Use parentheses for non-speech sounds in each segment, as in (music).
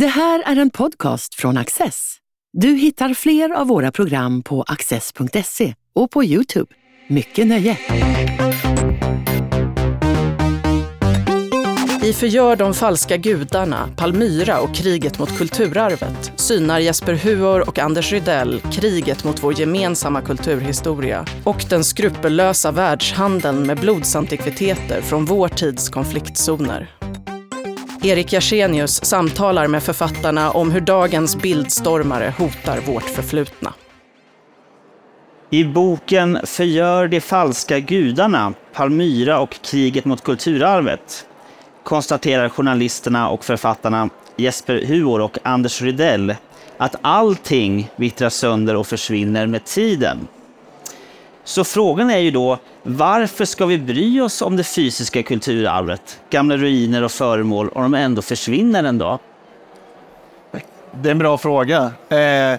Det här är en podcast från Access. Du hittar fler av våra program på access.se och på Youtube. Mycket nöje! I Förgör de falska gudarna, Palmyra och kriget mot kulturarvet synar Jesper Huor och Anders Rydell kriget mot vår gemensamma kulturhistoria och den skrupellösa världshandeln med blodsantikviteter från vår tids konfliktzoner. Erik Jarsenius samtalar med författarna om hur dagens bildstormare hotar vårt förflutna. I boken Förgör de falska gudarna, Palmyra och kriget mot kulturarvet konstaterar journalisterna och författarna Jesper Huor och Anders Rydell att allting vittrar sönder och försvinner med tiden. Så frågan är ju då, varför ska vi bry oss om det fysiska kulturarvet, gamla ruiner och föremål, om de ändå försvinner en dag? Det är en bra fråga. Eh,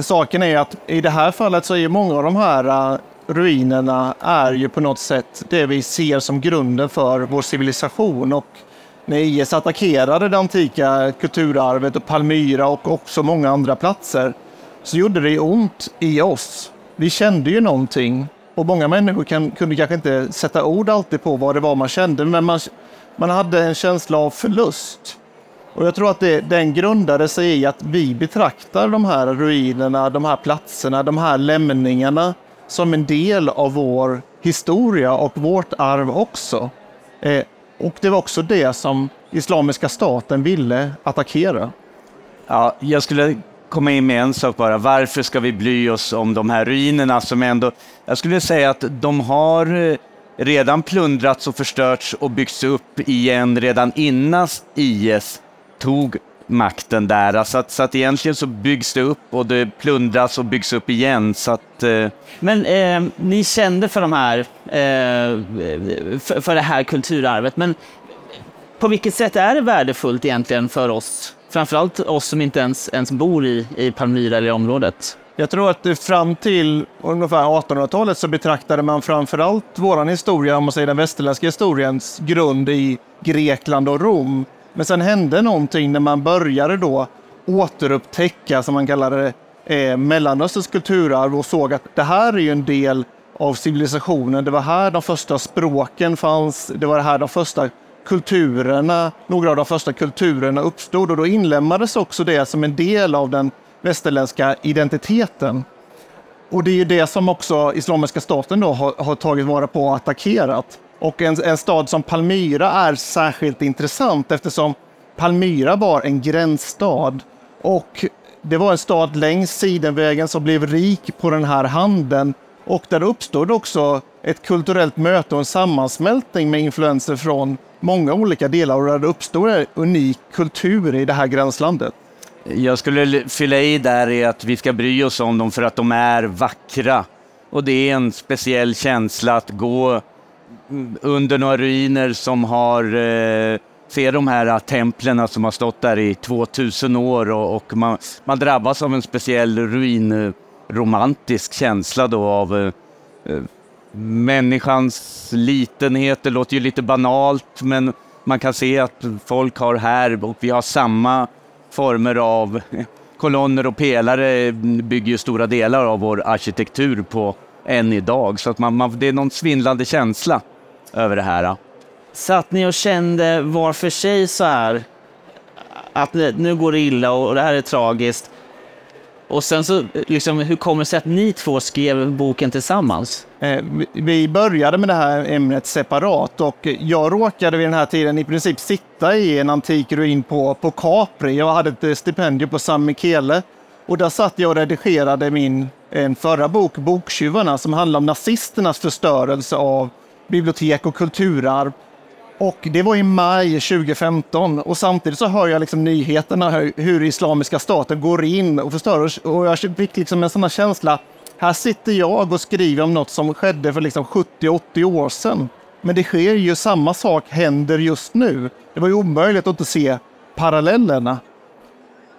saken är att i det här fallet så är ju många av de här uh, ruinerna är ju på något sätt det vi ser som grunden för vår civilisation. Och när IS attackerade det antika kulturarvet och Palmyra och också många andra platser så gjorde det ont i oss. Vi kände ju någonting och många människor kan, kunde kanske inte sätta ord alltid på vad det var man kände, men man, man hade en känsla av förlust. Och jag tror att det, den grundade sig i att vi betraktar de här ruinerna, de här platserna, de här lämningarna som en del av vår historia och vårt arv också. Eh, och det var också det som Islamiska staten ville attackera. Ja, jag skulle komma in med en sak bara. Varför ska vi bry oss om de här ruinerna som ändå... Jag skulle säga att de har eh, redan plundrats och förstörts och byggts upp igen redan innan IS tog makten där. Så att, så att egentligen så byggs det upp och det plundras och byggs upp igen. Så att, eh... Men eh, ni kände för de här, eh, för, för det här kulturarvet, men på vilket sätt är det värdefullt egentligen för oss? Framförallt oss som inte ens, ens bor i, i Palmyra eller i området. Jag tror att fram till ungefär 1800-talet så betraktade man framförallt vår historia, om man säger den västerländska historiens grund i Grekland och Rom. Men sen hände någonting när man började då återupptäcka, som man kallar det, eh, Mellanösterns kulturarv och såg att det här är ju en del av civilisationen. Det var här de första språken fanns. Det var här de första kulturerna, några av de första kulturerna uppstod och då inlämnades också det som en del av den västerländska identiteten. Och det är ju det som också Islamiska staten då har, har tagit vara på och attackerat. Och en, en, stad som Palmyra är särskilt intressant eftersom Palmyra var en gränsstad och det var en stad längs Sidenvägen som blev rik på den här handeln och där uppstod också ett kulturellt möte och en sammansmältning med influenser från många olika delar och där det uppstår en unik kultur i det här gränslandet. Jag skulle fylla i där i att vi ska bry oss om dem för att de är vackra. Och det är en speciell känsla att gå under några ruiner som har eh, se de här templen som har stått där i 2000 år och, och man, man, drabbas av en speciell ruinromantisk känsla då av eh, eh människans litenhet. Det låter ju lite banalt, men man kan se att folk har här och vi har samma former av (laughs) kolonner och pelare bygger ju stora delar av vår arkitektur på än idag. Så att man, man, det är någon svindlande känsla över det här. Satt ni och kände var för sig så här att nu går det illa och det här är tragiskt. Och sen så, liksom, hur kommer det sig att ni två skrev boken tillsammans? Eh, vi började med det här ämnet separat och jag råkade vid den här tiden i princip sitta i en antik ruin på, på Capri. Jag hade ett eh, stipendium på San Michele och där satt jag och redigerade min en förra bok, Boktjuvarna, som handlar om nazisternas förstörelse av bibliotek och kulturarv. Och det var i maj 2015 och samtidigt så hör jag liksom nyheterna hur Islamiska staten går in och förstör. Och jag fick liksom en sån här känsla, här sitter jag och skriver om något som skedde för liksom 70-80 år sedan. Men det sker ju, samma sak händer just nu. Det var ju omöjligt att inte se parallellerna.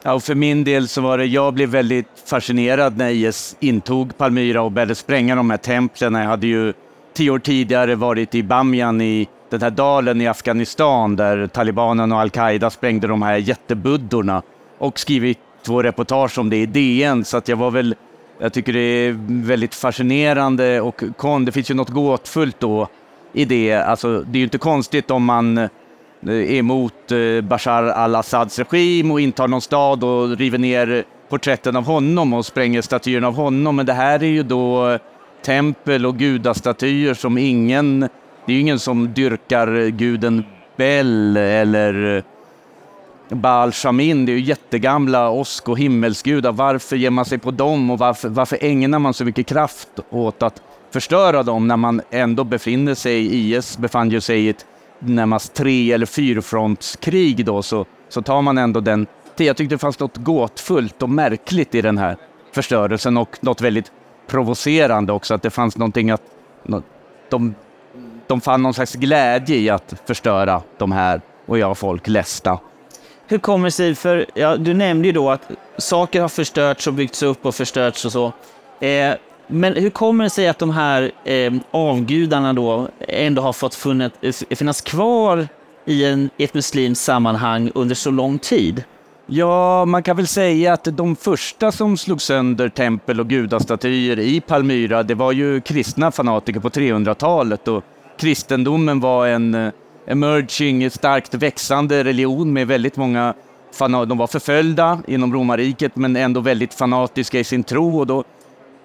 Ja, och för min del så var det, jag blev väldigt fascinerad när IS intog Palmyra och började spränga de här templen. Jag hade ju tio år tidigare varit i Bamyan i den här dalen i Afghanistan där talibanerna och al-Qaida sprängde de här jättebuddorna och skrivit två reportage om det i DN. Så att jag var väl, jag tycker det är väldigt fascinerande och kon, det finns ju något gåtfullt då i det. Alltså, det är ju inte konstigt om man eh, är emot eh, Bashar al-Assads regim och intar någon stad och river ner porträtten av honom och spränger statyerna av honom. Men det här är ju då tempel och gudastatyer som ingen, det är ju ingen som dyrkar eh, guden Bel eller eh, Baal Shamin, det är ju jättegamla åsk och himmelsgudar. Varför ger man sig på dem och varför, varför ägnar man så mycket kraft åt att förstöra dem när man ändå befinner sig, IS befann ju sig i ett närmast tre eller fyrfrontskrig då, så, så tar man ändå den jag tyckte det fanns något gåtfullt och märkligt i den här förstörelsen och något väldigt provocerande också, att det fanns någonting att de, de fann någon slags glädje i att förstöra de här och göra folk ledsna. Hur kommer det sig, för ja, du nämnde ju då att saker har förstörts och byggts upp och förstörts och så. Eh, men hur kommer det sig att de här eh, avgudarna då ändå har fått funnet, finnas kvar i, en, i ett muslimskt sammanhang under så lång tid? Ja, man kan väl säga att de första som slog sönder tempel och gudastatyer i Palmyra, det var ju kristna fanatiker på 300-talet och kristendomen var en eh, emerging, starkt växande religion med väldigt många de var förföljda inom romarriket men ändå väldigt fanatiska i sin tro och då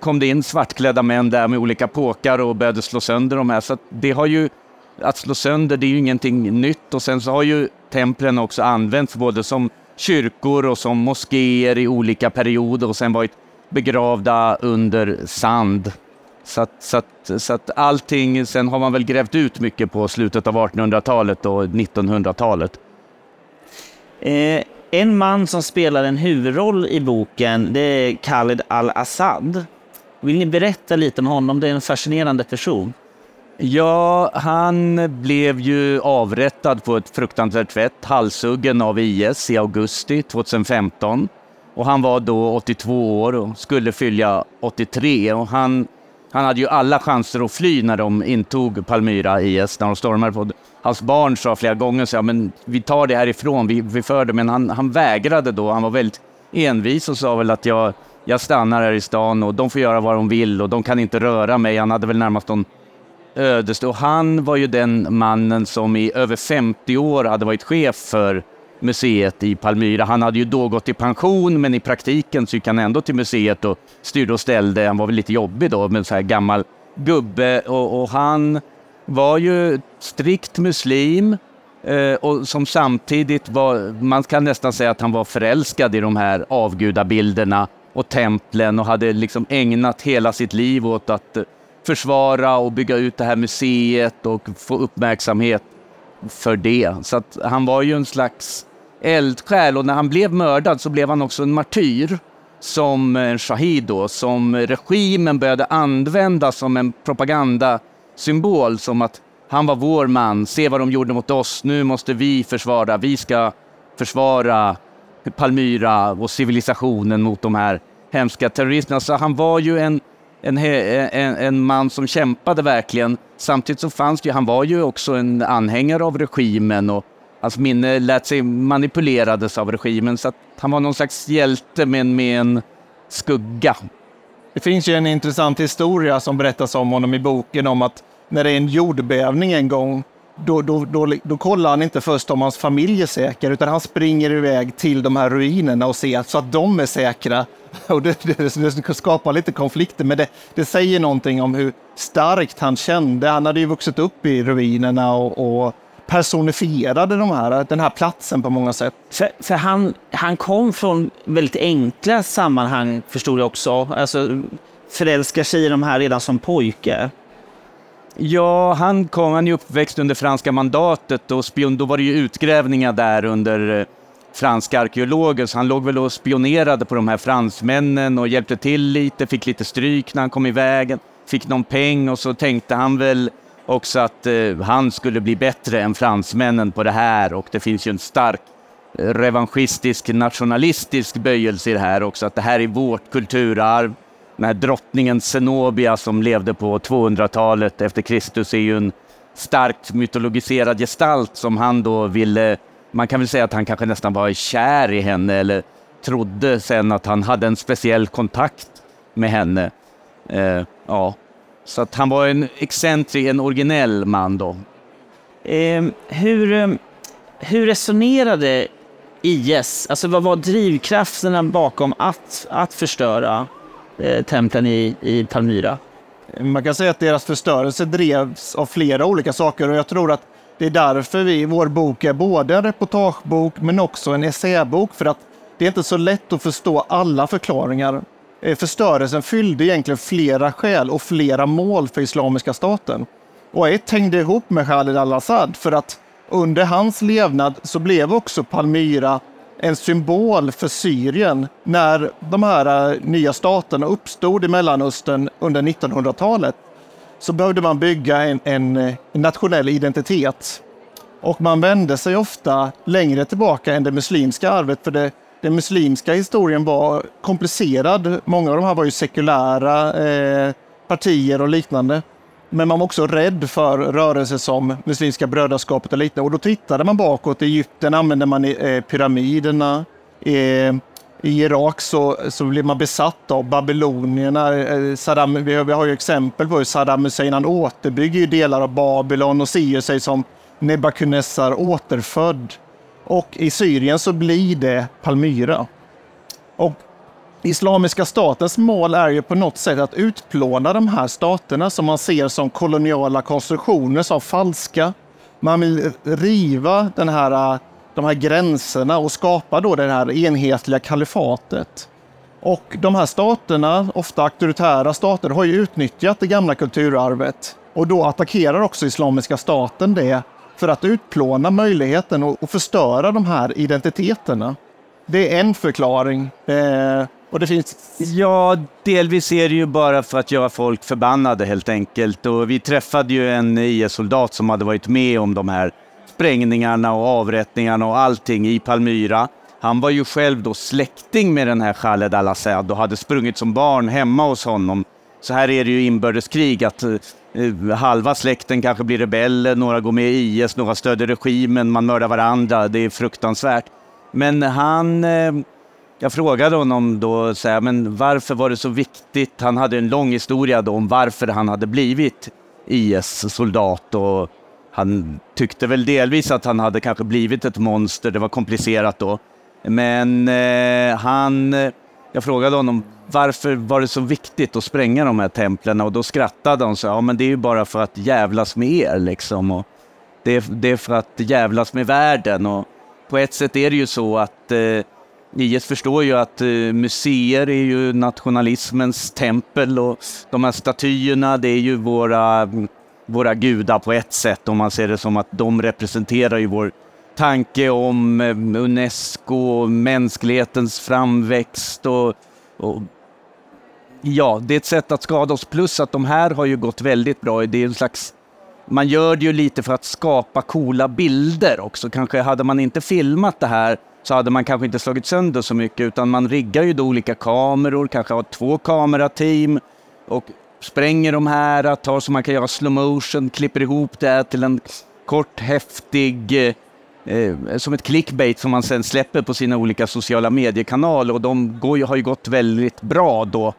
kom det in svartklädda män där med olika påkar och började slå sönder de här. Så att det har ju, att slå sönder det är ju ingenting nytt och sen så har ju templen också använts både som kyrkor och som moskéer i olika perioder och sen varit begravda under sand. Så att, så, att, så att allting, sen har man väl grävt ut mycket på slutet av 1800-talet och 1900-talet. Eh, en man som spelar en huvudroll i boken det är Khaled al-Assad. Vill ni berätta lite om honom? Det är en fascinerande person. Ja, han blev ju avrättad på ett fruktansvärt sätt, halshuggen av IS i augusti 2015. Och han var då 82 år och skulle fylla 83. Och han, han hade ju alla chanser att fly när de intog Palmyra, IS, när de stormade på Hans barn sa flera gånger så ja, men vi tar det härifrån, vi, vi för det. Men han, han vägrade då, han var väldigt envis och sa väl att jag, jag stannar här i stan och de får göra vad de vill och de kan inte röra mig. Han hade väl närmast någon ödesdiger. Och han var ju den mannen som i över 50 år hade varit chef för museet i Palmyra. Han hade ju då gått i pension, men i praktiken så gick han ändå till museet och styrde och ställde. Han var väl lite jobbig då, med så här gammal gubbe. Och, och han var ju strikt muslim eh, och som samtidigt var, man kan nästan säga att han var förälskad i de här avgudabilderna och templen och hade liksom ägnat hela sitt liv åt att eh, försvara och bygga ut det här museet och få uppmärksamhet för det. Så att han var ju en slags eldsjäl och när han blev mördad så blev han också en martyr som en shahid då, som regimen började använda som en propagandasymbol som att han var vår man, se vad de gjorde mot oss, nu måste vi försvara, vi ska försvara Palmyra och civilisationen mot de här hemska terroristerna. Så han var ju en en, en, en, man som kämpade verkligen. Samtidigt så fanns det ju, han var ju också en anhängare av regimen och Alltså, hans minne eh, lät sig manipulerades av regimen. Så att han var någon slags hjälte men med en skugga. Det finns ju en intressant historia som berättas om honom i boken om att när det är en jordbävning en gång då, då, då, då kollar han inte först om hans familj är säker, utan han springer iväg till de här ruinerna och ser så att de är säkra. Och det, det, det skapar lite konflikter, men det, det säger någonting om hur starkt han kände. Han hade ju vuxit upp i ruinerna och, och personifierade de här, den här platsen på många sätt. För, för, han, han kom från väldigt enkla sammanhang, förstod jag också. Alltså, förälskar sig i de här redan som pojke. Ja, han kom, han är uppväxt under franska mandatet och spion, då var det ju utgrävningar där under eh, franska arkeologer, så han låg väl och spionerade på de här fransmännen och hjälpte till lite, fick lite stryk när han kom i vägen, fick någon peng och så tänkte han väl också att eh, han skulle bli bättre än fransmännen på det här och det finns ju en stark revanschistisk, nationalistisk böjelse i det här också, att det här är vårt kulturarv, den här drottningen Zenobia som levde på 200-talet efter Kristus är ju en starkt mytologiserad gestalt som han då ville, man kan väl säga att han kanske nästan var kär i henne eller trodde sen att han hade en speciell kontakt med henne. Eh, ja. Så att han var en excentrik, en originell man då. Eh, hur, ehm, hur resonerade IS? Alltså vad var drivkrafterna bakom att, att förstöra eh, templen i, i Palmyra? Man kan säga att deras förstörelse drevs av flera olika saker och jag tror att det är därför vi, vår bok är både en reportagebok men också en essäbok för att det är inte så lätt att förstå alla förklaringar. Eh, förstörelsen fyllde egentligen flera skäl och flera mål för Islamiska staten. Och ett hängde ihop med Khalid al-Assad för att under hans levnad så blev också Palmyra en symbol för Syrien när de här eh, nya staterna uppstod i Mellanöstern under 1900-talet. Så behövde man bygga en, en, en nationell identitet. Och man vände sig ofta längre tillbaka än det muslimska arvet, för det, den muslimska historien var komplicerad. Många av de här var ju sekulära eh, partier och liknande. Men man var också rädd för rörelser som Muslimska brödraskapet och liknande. Och då tittade man bakåt. I Egypten använde man eh, pyramiderna. Eh, I Irak så, så blev man besatt av babylonierna. Eh, Saddam, vi, har, vi har ju exempel på hur Saddam Hussein han återbygger delar av Babylon och ser sig som Nebukadnessar återfödd. Och i Syrien så blir det Palmyra. Och Islamiska statens mål är ju på något sätt att utplåna de här staterna som man ser som koloniala konstruktioner, som falska. Man vill riva den här, de här gränserna och skapa då det här enhetliga kalifatet. Och de här staterna, ofta auktoritära stater, har ju utnyttjat det gamla kulturarvet. Och då attackerar också Islamiska staten det för att utplåna möjligheten och, förstöra de här identiteterna. Det är en förklaring. Eh, och det finns... Ja, delvis är det ju bara för att göra folk förbannade helt enkelt. Och vi träffade ju en IS-soldat som hade varit med om de här sprängningarna och avrättningarna och allting i Palmyra. Han var ju själv då släkting med den här Khaled al-Assad och hade sprungit som barn hemma hos honom. Så här är det ju inbördeskrig, att eh, Eh, halva släkten kanske blir rebeller, några går med i IS, några stöder regimen, man mördar varandra. Det är fruktansvärt. Men han eh, jag frågade honom då, så här, men varför var det så viktigt? Han hade en lång historia då om varför han hade blivit IS-soldat och han tyckte väl delvis att han hade kanske blivit ett monster, det var komplicerat då. Men eh, han, eh, jag frågade honom varför var det så viktigt att spränga de här templen och då skrattade han och sa, ja men det är ju bara för att jävlas med er liksom. Och det, är, det är för att jävlas med världen och på ett sätt är det ju så att eh, IS förstår ju att eh, museer är ju nationalismens tempel och de här statyerna det är ju våra, våra gudar på ett sätt om man ser det som att de representerar ju vår tanke om eh, Unesco Unesco, mänsklighetens framväxt och, och ja, det är ett sätt att skada oss. Plus att de här har ju gått väldigt bra. Det är en slags, man gör det ju lite för att skapa coola bilder också. Kanske hade man inte filmat det här så hade man kanske inte slagit sönder så mycket utan man riggar ju då olika kameror, kanske har två kamerateam och spränger de här, tar så man kan göra slow motion, klipper ihop det till en kort häftig eh, Eh, som ett clickbait som man sen släpper på sina olika sociala mediekanaler och de går, har ju gått väldigt bra då.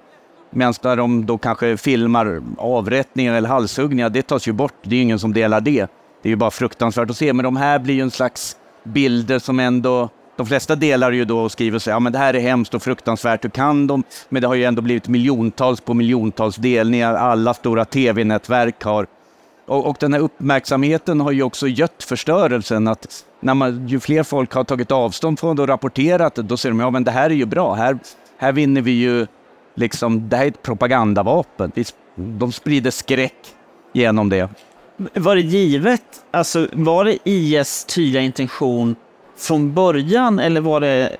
Medan de då kanske filmar avrättningar eller halshuggningar, det tas ju bort. Det är ju ingen som delar det. Det är ju bara fruktansvärt att se, men de här blir ju en slags bilder som ändå de flesta delar ju då och skriver så ja men det här är hemskt och fruktansvärt, hur kan de? Men det har ju ändå blivit miljontals på miljontals delningar, alla stora tv-nätverk har och, och, den här uppmärksamheten har ju också gött förstörelsen. Att när man, ju fler folk har tagit avstånd från det och rapporterat det, då säger de ja men det här är ju bra. Här, här vinner vi ju, liksom, det här är ett propagandavapen. De sprider skräck genom det. Var det givet, alltså var det IS tydliga intention från början eller var det,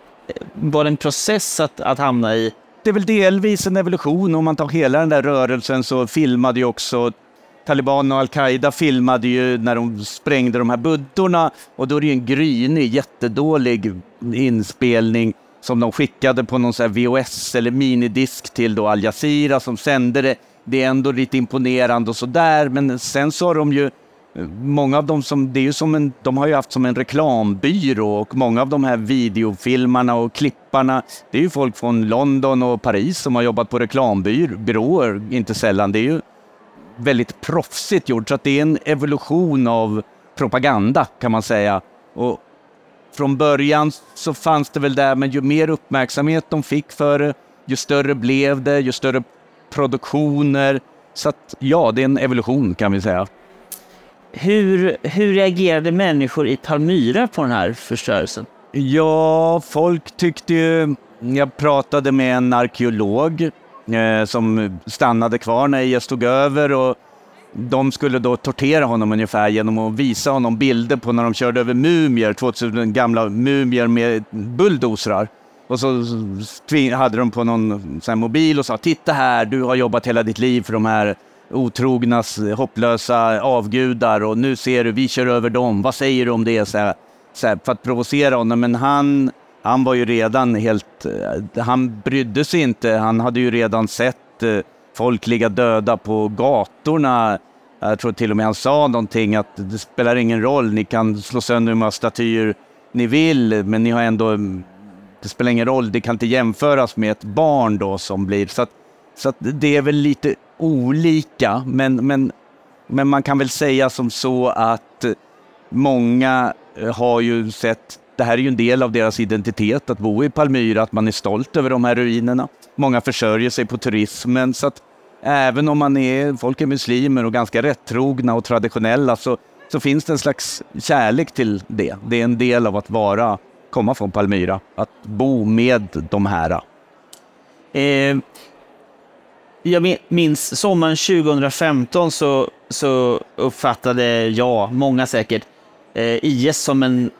var det en process att, att hamna i? Det är väl delvis en evolution. Om man tar hela den där rörelsen så filmade ju också Taliban och al-Qaida filmade ju när de sprängde de här buddorna och då är det ju en grynig, jättedålig inspelning som de skickade på någon sån VHS eller minidisk till då Al Jazeera som sände det. Det är ändå lite imponerande och sådär, men sen så har de ju många av dem som, det är ju som en, de har ju haft som en reklambyrå och många av de här videofilmarna och klipparna, det är ju folk från London och Paris som har jobbat på reklambyråer, inte sällan. Det är ju väldigt proffsigt gjort, så att det är en evolution av propaganda kan man säga. Och från början så fanns det väl där, men ju mer uppmärksamhet de fick för det, ju större blev det, ju större produktioner. Så att ja, det är en evolution kan vi säga. Hur, hur reagerade människor i Palmyra på den här förstörelsen? Ja, folk tyckte ju... Jag pratade med en arkeolog Eh, som stannade kvar när IS tog över och de skulle då tortera honom ungefär genom att visa honom bilder på när de körde över mumier, 2000 gamla mumier med bulldozrar. Och så hade de på någon sån mobil och sa titta här, du har jobbat hela ditt liv för de här otrognas hopplösa avgudar och nu ser du, vi kör över dem, vad säger du om det? Så här, så här, för att provocera honom, men han, han var ju redan helt, eh, han brydde sig inte, han hade ju redan sett eh, folk ligga döda på gatorna. Jag tror till och med han sa någonting att det spelar ingen roll, ni kan slå sönder hur många statyer ni vill, men ni har ändå, mm, det spelar ingen roll, det kan inte jämföras med ett barn då som blir, så att, så att det är väl lite olika, men, men, men man kan väl säga som så att eh, många har ju sett, det här är ju en del av deras identitet, att bo i Palmyra, att man är stolt över de här ruinerna. Många försörjer sig på turismen, så att även om man är, folk är muslimer och ganska rättrogna och traditionella, så, så finns det en slags kärlek till det. Det är en del av att vara, komma från Palmyra, att bo med de här. Eh, jag minns sommaren 2015 så, så uppfattade jag, många säkert, eh, IS som en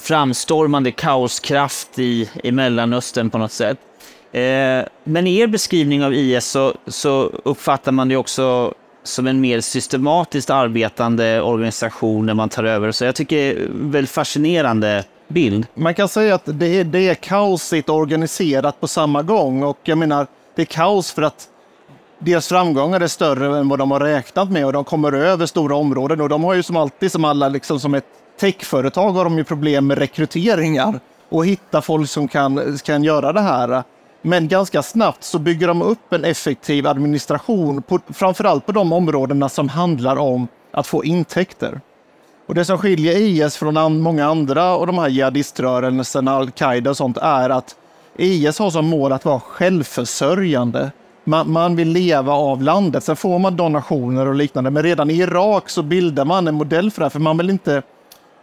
framstormande kaoskraft i, i Mellanöstern på något sätt. Eh, men i er beskrivning av IS så, så uppfattar man det också som en mer systematiskt arbetande organisation när man tar över. Så jag tycker det är en väldigt fascinerande bild. Man kan säga att det är, det är kaosigt organiserat på samma gång och jag menar, det är kaos för att deras framgångar är större än vad de har räknat med och de kommer över stora områden och de har ju som alltid, som alla, liksom som ett techföretag har de ju problem med rekryteringar och hitta folk som kan, kan göra det här. Men ganska snabbt så bygger de upp en effektiv administration, på, framförallt på de områdena som handlar om att få intäkter. Och Det som skiljer IS från många andra och de här jihadiströrelserna, al-Qaida och sånt, är att IS har som mål att vara självförsörjande. Man, man, vill leva av landet. Sen får man donationer och liknande. Men redan i Irak så bildar man en modell för det här. För man vill inte...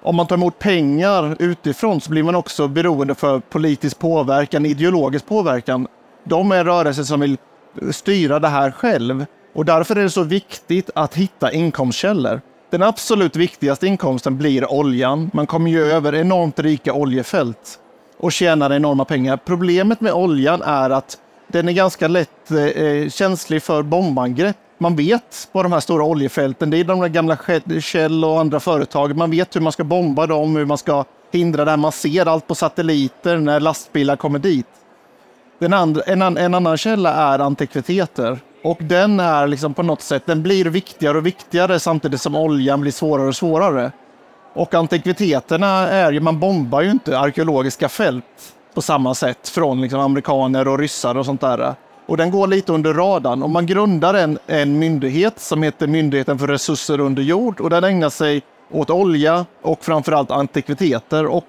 Om man tar emot pengar utifrån så blir man också beroende för politisk påverkan, ideologisk påverkan. De är rörelser som vill styra det här själv. Och därför är det så viktigt att hitta inkomstkällor. Den absolut viktigaste inkomsten blir oljan. Man kommer ju över enormt rika oljefält och tjänar enorma pengar. Problemet med oljan är att den är ganska lätt eh, känslig för bombangrepp. Man vet på de här stora oljefälten, det är de där gamla Shell och andra företag, man vet hur man ska bomba dem, hur man ska hindra det. Man ser allt på satelliter när lastbilar kommer dit. Den andra, en, en annan källa är antikviteter. Och den är liksom på något sätt, den blir viktigare och viktigare samtidigt som oljan blir svårare och svårare. Och antikviteterna är ju, man bombar ju inte arkeologiska fält på samma sätt från liksom amerikaner och ryssar och sånt där. Och den går lite under radarn. Om man grundar en, en myndighet som heter Myndigheten för resurser under jord och den ägnar sig åt olja och framförallt antikviteter. Och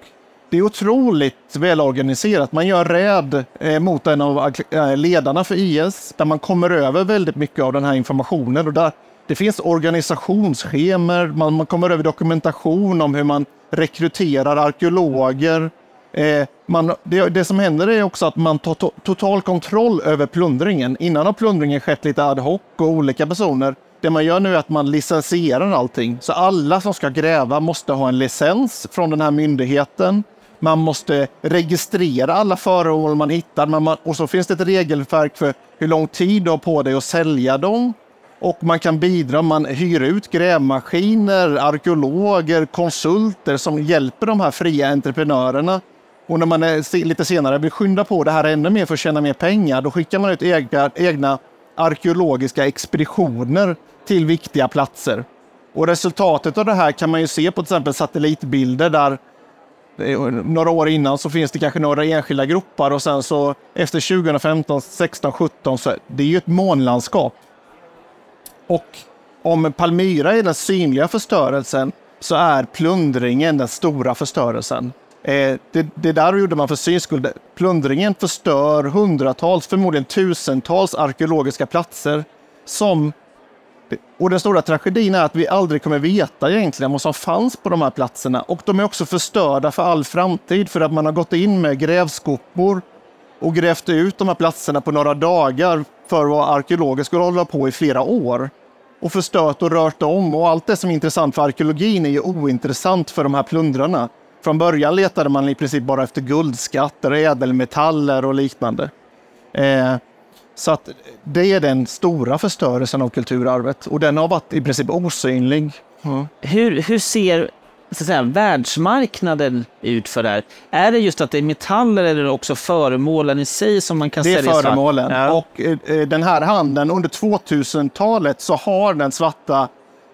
det är otroligt välorganiserat. Man gör räd eh, mot en av eh, ledarna för IS där man kommer över väldigt mycket av den här informationen. Och där det finns organisationsschemer, man, man kommer över dokumentation om hur man rekryterar arkeologer, Eh, man, det, det, som händer är också att man tar to, total kontroll över plundringen. Innan har plundringen skett lite ad hoc och olika personer. Det man gör nu är att man licensierar allting. Så alla som ska gräva måste ha en licens från den här myndigheten. Man måste registrera alla föremål man hittar. Man, och så finns det ett regelverk för hur lång tid du har på dig att sälja dem. Och man kan bidra, man hyr ut grävmaskiner, arkeologer, konsulter som hjälper de här fria entreprenörerna och när man är lite senare vill skynda på det här ännu mer för att tjäna mer pengar, då skickar man ut egna, egna arkeologiska expeditioner till viktiga platser. Och resultatet av det här kan man ju se på till exempel satellitbilder där eh, några år innan så finns det kanske några enskilda gropar och sen så efter 2015, 16, 17 så det är ju ett månlandskap. Och om Palmyra är den synliga förstörelsen så är plundringen den stora förstörelsen. Eh, det, det där gjorde man för syns skull. Plundringen förstör hundratals, förmodligen tusentals arkeologiska platser som och den stora tragedin är att vi aldrig kommer veta egentligen vad som fanns på de här platserna. Och de är också förstörda för all framtid för att man har gått in med grävskopor och grävt ut de här platserna på några dagar för vad arkeologer skulle hålla på i flera år. Och förstört och rört om och allt det som är intressant för arkeologin är ju ointressant för de här plundrarna. Från början letade man i princip bara efter guldskatter, ädelmetaller och liknande. Eh, så att det är den stora förstörelsen av kulturarvet och den har varit i princip osynlig. Mm. Hur, hur ser så att säga, världsmarknaden ut för det här? Är det just att det är metaller eller också föremålen i sig som man kan sälja? Det är föremålen. Ja. Och eh, den här handeln, under 2000-talet så har den svarta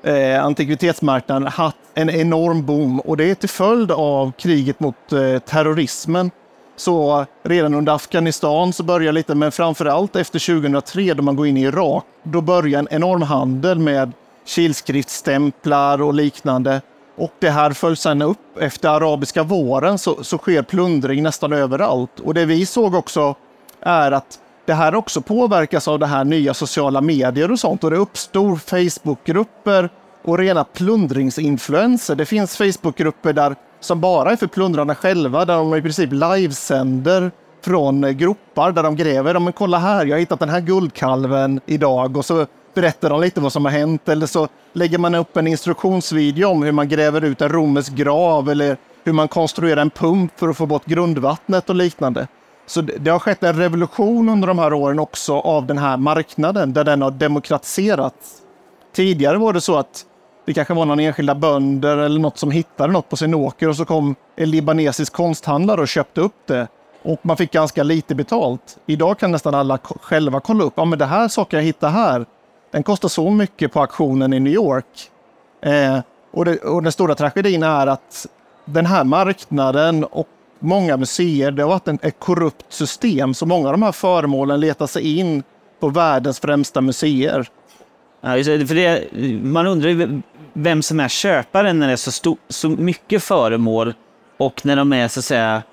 eh, antikvitetsmarknaden haft en enorm boom och det är till följd av kriget mot eh, terrorismen. Så redan under Afghanistan så börjar lite, men framför allt efter 2003 då man går in i Irak, då börjar en enorm handel med kilskriftsstämplar och liknande. Och det här följs sedan upp. Efter arabiska våren så, så sker plundring nästan överallt. Och det vi såg också är att det här också påverkas av det här nya sociala medier och sånt. Och det uppstår Facebookgrupper och rena plundringsinfluenser. Det finns Facebookgrupper där som bara är för plundrarna själva, där de i princip livesänder från eh, gropar där de gräver. Men kolla här, jag har hittat den här guldkalven idag och så berättar de lite vad som har hänt. Eller så lägger man upp en instruktionsvideo om hur man gräver ut en romersk grav eller hur man konstruerar en pump för att få bort grundvattnet och liknande. Så det har skett en revolution under de här åren också av den här marknaden där den har demokratiserats. Tidigare var det så att det kanske var någon enskilda bönder eller något som hittade något på sin åker och så kom en libanesisk konsthandlare och köpte upp det. Och man fick ganska lite betalt. Idag kan nästan alla själva kolla upp. Ja, men det här saker jag hittar här, den kostar så mycket på auktionen i New York. Eh, och, det, och den stora tragedin är att den här marknaden och många museer, det har varit ett korrupt system. Så många av de här föremålen letar sig in på världens främsta museer. Ja, för det, man undrar ju vem som är köparen när det är så, stor, så mycket föremål och när de är så att säga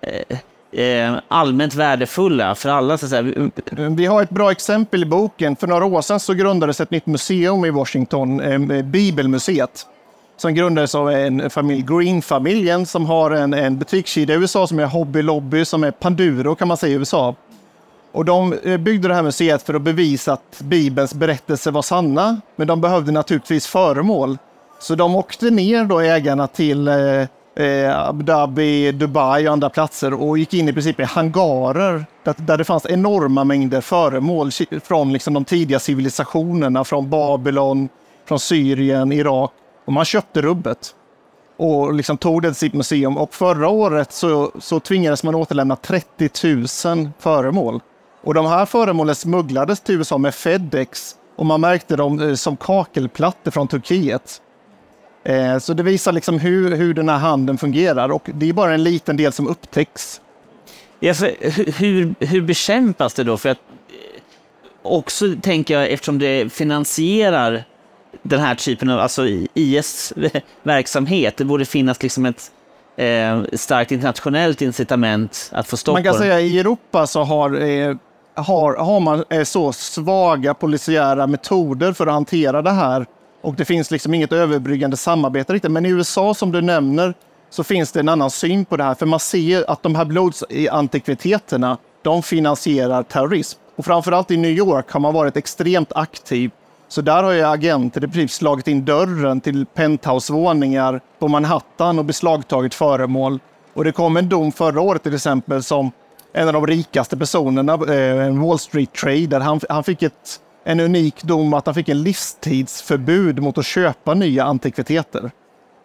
eh, eh, allmänt värdefulla för alla. Så att säga. Vi har ett bra exempel i boken. För några år sedan så grundades ett nytt museum i Washington, eh, Bibelmuseet som grundades av en familj, Green-familjen, som har en, en butikskedja i USA som är Hobby Lobby, som är Panduro kan man säga i USA. Och de eh, byggde det här museet för att bevisa att Bibelns berättelser var sanna, men de behövde naturligtvis föremål. Så de åkte ner då ägarna till eh, eh, Abu Dhabi, Dubai och andra platser och gick in i princip i hangarer där, där det fanns enorma mängder föremål från liksom de tidiga civilisationerna, från Babylon, från Syrien, Irak. Och man köpte rubbet och liksom tog det till sitt museum. Och förra året så, så tvingades man återlämna 30 000 föremål. Och de här föremålen smugglades till USA med Fedex och man märkte dem eh, som kakelplattor från Turkiet. Eh, så det visar liksom hur, hur den här handeln fungerar och det är bara en liten del som upptäcks. Ja, hur, hur bekämpas det då? För att eh, också tänker jag, eftersom det finansierar den här typen av, alltså IS (laughs) verksamhet, det borde finnas liksom ett eh, starkt internationellt incitament att få stopp Man kan säga i Europa så har eh, har, har man eh, så svaga polisiära metoder för att hantera det här och det finns liksom inget överbryggande samarbete riktigt. Men i USA som du nämner så finns det en annan syn på det här. För man ser att de här blodsantikviteterna, de finansierar terrorism. Och framförallt i New York har man varit extremt aktiv. Så där har ju agenter i princip slagit in dörren till penthousevåningar på Manhattan och beslagtagit föremål. Och det kom en dom förra året till exempel som en av de rikaste personerna, eh, en Wall Street-trader. Han, han fick ett, en unik dom att han fick en livstidsförbud mot att köpa nya antikviteter.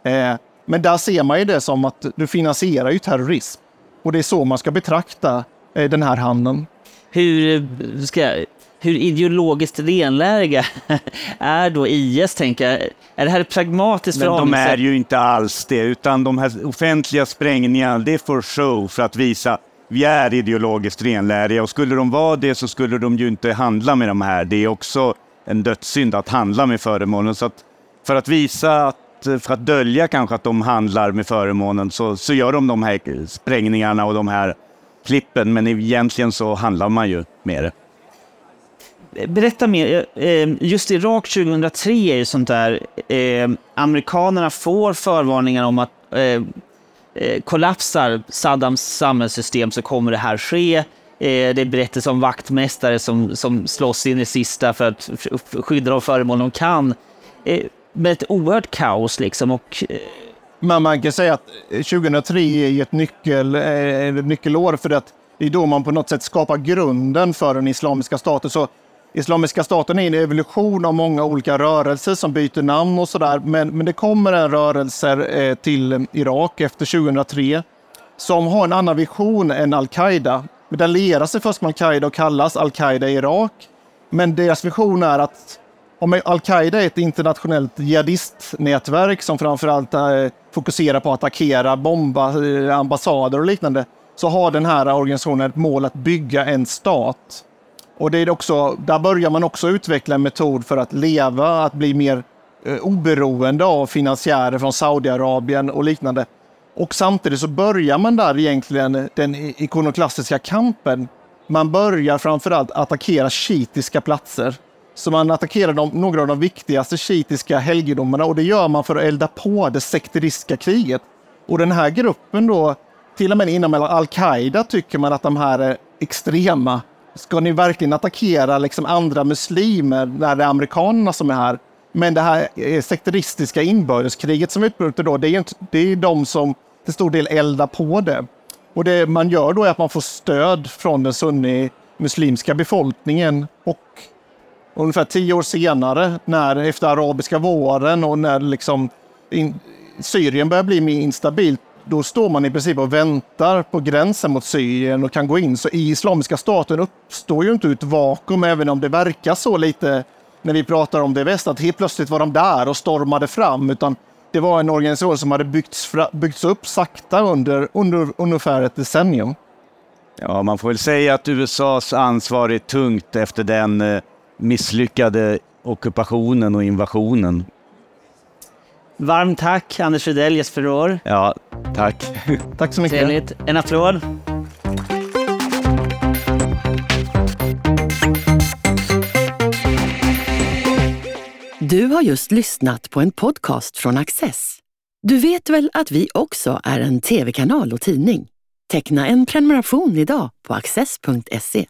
Eh, men där ser man ju det som att du finansierar ju terrorism. Och det är så man ska betrakta eh, den här handeln. Hur ska hur ideologiskt renläriga (laughs) är då IS, tänker jag? Är det här ett pragmatiskt Men de är ju inte alls det, utan de här offentliga sprängningarna, det är för show, för att visa vi är ideologiskt renläriga och skulle de vara det så skulle de ju inte handla med de här. Det är också en dödssynd att handla med föremålen. Så att för att visa, att, för att dölja kanske att de handlar med föremålen så, så gör de de här sprängningarna och de här klippen, men egentligen så handlar man ju med det. Berätta mer. Eh, just Irak 2003 är ju sånt där. Eh, amerikanerna får förvarningar om att eh, kollapsar Saddams samhällssystem så kommer det här ske. Det är berättelser om vaktmästare som, som slåss in i sista för att skydda de föremål de kan. Med ett oerhört kaos liksom. Och, Men man kan säga att 2003 är ett, nyckel, ett nyckelår för att det är då man på något sätt skapar grunden för den islamiska staten. Så Islamiska staten är en evolution av många olika rörelser som byter namn och sådär. Men, men det kommer en rörelse eh, till Irak efter 2003 som har en annan vision än al-Qaida. Den lierar sig först med al-Qaida och kallas al-Qaida i Irak. Men deras vision är att om al-Qaida är ett internationellt jihadistnätverk som framförallt eh, fokuserar på att attackera, bomba eh, ambassader och liknande, så har den här organisationen ett mål att bygga en stat. Och det är också, där börjar man också utveckla en metod för att leva, att bli mer eh, oberoende av finansiärer från Saudiarabien och liknande. Och samtidigt så börjar man där egentligen eh, den ikonoklastiska kampen. Man börjar framförallt attackera shiitiska platser. Så man attackerar de, några av de viktigaste shiitiska helgedomarna och det gör man för att elda på det sekteristiska kriget. Och den här gruppen då, till och med inom al-Qaida tycker man att de här är extrema. Ska ni verkligen attackera liksom andra muslimer när det är amerikanerna som är här? Men det här sekteristiska inbördeskriget som utbryter då, det är, ju inte, det är de som till stor del eldar på det. Och det man gör då är att man får stöd från den sunni-muslimska befolkningen och ungefär tio år senare, när, efter arabiska våren och när liksom in, Syrien börjar bli mer instabilt, då står man i princip och väntar på gränsen mot Syrien och kan gå in. Så i Islamiska staten uppstår ju inte ett vakuum, även om det verkar så lite när vi pratar om det i väst, att helt plötsligt var de där och stormade fram, utan det var en organisation som hade byggts, byggts upp sakta under, under ungefär ett decennium. Ja, man får väl säga att USAs ansvar är tungt efter den eh, misslyckade ockupationen och invasionen varmt tack Anders Rydell, Jesper Rohr. Ja, tack. (laughs) Tack så mycket. Trevligt. En applåd. Du har just lyssnat på en podcast från Access. Du vet väl att vi också är en tv-kanal och tidning? Teckna en prenumeration idag på access.se.